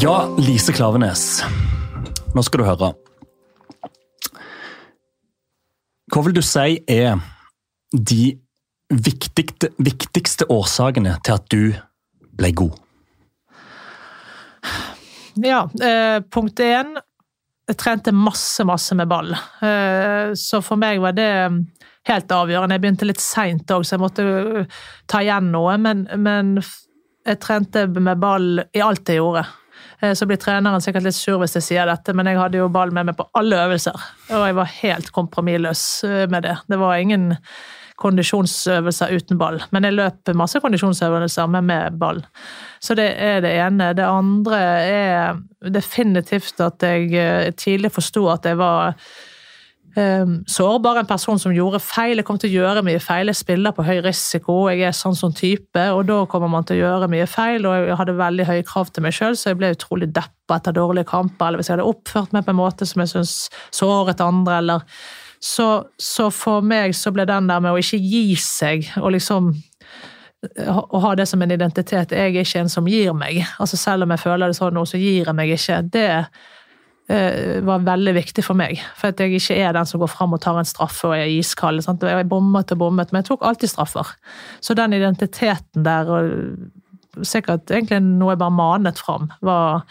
Ja, Lise Klavenes. Nå skal du høre. Hva vil du si er de viktigste, viktigste årsakene til at du ble god? Ja, eh, punkt én. Jeg trente masse, masse med ball. Eh, så for meg var det helt avgjørende. Jeg begynte litt seint òg, så jeg måtte ta igjen noe. Men, men jeg trente med ball i alt jeg gjorde. Eh, så blir treneren sikkert litt sur hvis jeg sier dette, men jeg hadde jo ball med meg på alle øvelser. Og jeg var helt kompromissløs eh, med det. Det var ingen kondisjonsøvelser uten ball. Men jeg løp masse kondisjonsøvelser, men med ball. Så det er det ene. Det andre er definitivt at jeg eh, tidlig forsto at jeg var Um, sårbar, en person som gjorde feil. Jeg kom til å gjøre mye feil. Jeg spiller på høy risiko, jeg er sånn som type, og da kommer man til å gjøre mye feil. Og jeg hadde veldig høye krav til meg sjøl, så jeg ble utrolig deppa etter dårlige kamper. Eller hvis jeg hadde oppført meg på en måte som jeg syns såret andre, eller så, så, for meg så ble den der med å ikke gi seg, og liksom å ha det som en identitet. Jeg er ikke en som gir meg. Altså Selv om jeg føler det sånn nå, så gir jeg meg ikke. Det Eh, var veldig viktig for meg. For at jeg ikke er den som går fram og tar en straffe og er iskald. Sant? Jeg bommet og bommet, men jeg tok alltid straffer. Så den identiteten der, og sikkert egentlig noe jeg bare manet fram, var,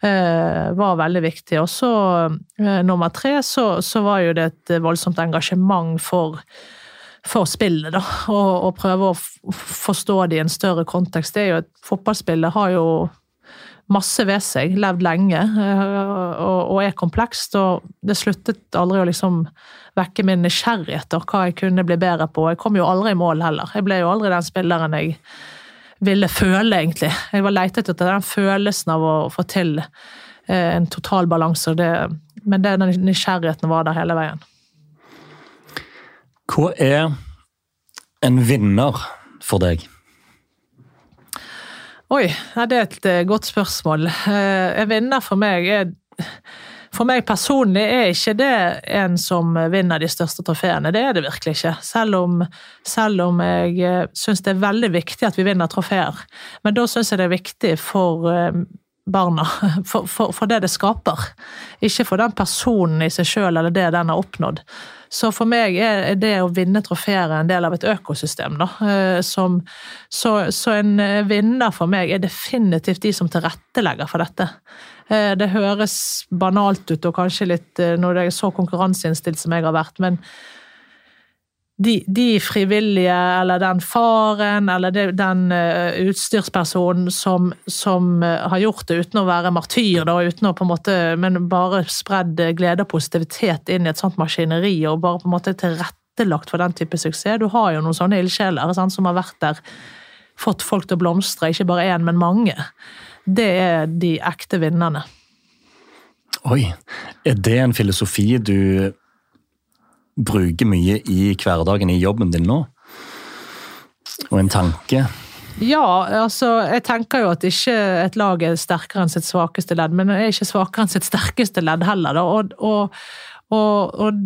eh, var veldig viktig. Og så eh, nummer tre, så, så, var jo det et voldsomt engasjement for for spillet, da, og prøve å forstå det i en større kontekst. Det er jo et Fotballspillet har jo masse ved seg, levd lenge eh, og, er komplekst. Og det sluttet aldri å liksom vekke min nysgjerrighet og hva jeg kunne bli bedre på. Jeg kom jo aldri i mål heller. Jeg ble jo aldri den spilleren jeg ville føle, egentlig. Jeg var leitet etter den følelsen av å få til eh, en total balanse, men den nysgjerrigheten var der hele veien. Hva er en vinner for deg? Oi, det er et eh, godt spørsmål. Eh, en vinner for meg er for meg personlig er ikke det en som vinner de største trofeene. Det er det virkelig ikke. Selv om, selv om jeg eh, syns det er veldig viktig at vi vinner trofeer. Men da syns jeg det er viktig for barna. For, for, for, det det skaper. Ikke for den personen i seg sjøl eller det den har oppnådd. Så for meg er det å vinne trofeer en del av et økosystem. Da, eh, som, så, så, en eh, vinner for meg er definitivt de som tilrettelegger for dette. Eh, det høres banalt ut og kanskje litt når det er så konkurranseinnstilt som jeg har vært, men de, de, frivillige, eller den faren, eller de, den uh, utstyrspersonen som, som uh, har gjort det uten å være martyr, da, uten å på en måte, men bare spredd glede og positivitet inn i et sånt maskineri, og bare på en måte tilrettelagt for den type suksess. Du har jo noen sånne ildsjeler som har vært der, fått folk til å blomstre, ikke bare én, men mange. Det er de ekte vinnerne. Oi, er det en filosofi du bruker mye i hverdagen i jobben din nå? Og en tanke? Ja, altså jeg tenker jo at ikke et lag er sterkere enn sitt svakeste ledd, men det er ikke svakere enn sitt sterkeste ledd heller. Og, og, og, og,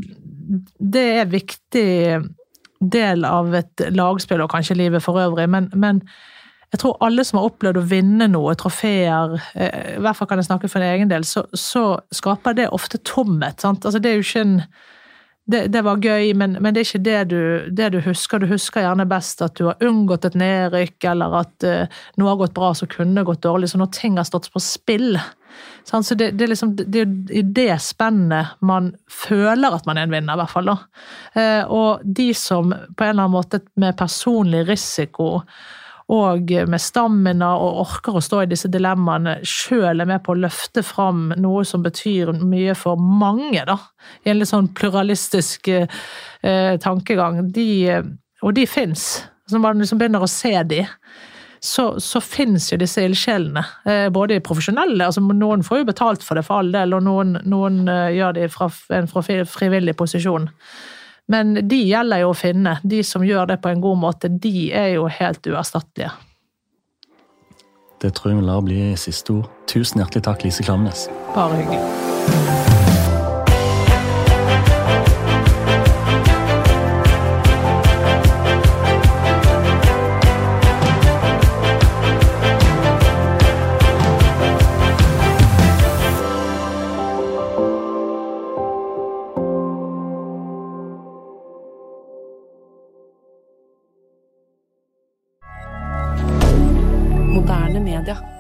det er en viktig del av et lagspill, og kanskje livet for øvrig, men, men jeg tror alle som har opplevd å vinne noe, trofeer, eh, i hvert fall kan jeg snakke for en egen del, så, så skaper det ofte tomhet. Sant? Altså, det er jo ikke en det, det, var gøy, men, men, det er ikke det du, det du, husker. Du husker gjerne best at du har unngått et nedrykk, eller at uh, noe har gått bra som kunne gått dårlig. Så når ting har stått på spill så det, det, er liksom, det i det spennet man føler at man er en vinner, i hvert fall. Uh, og de som på en eller annen måte med personlig risiko og med stamina og orker å stå i disse dilemmaene, sjøl er med på å løfte fram noe som betyr mye for mange, da. I en litt sånn pluralistisk eh, tankegang. De, og de fins. Når man liksom begynner å se de, så, så fins jo disse ildsjelene. Eh, både profesjonelle, altså noen får jo betalt for det for all del, og noen, noen eh, gjør det fra en frivillig posisjon. Men de gjelder jo å finne. De som gjør det på en god måte, de er jo helt uerstattelige. Det tror jeg vi lar bli siste ord. Tusen hjertelig takk, Lise Klamnes. Bare hyggelig. Canada.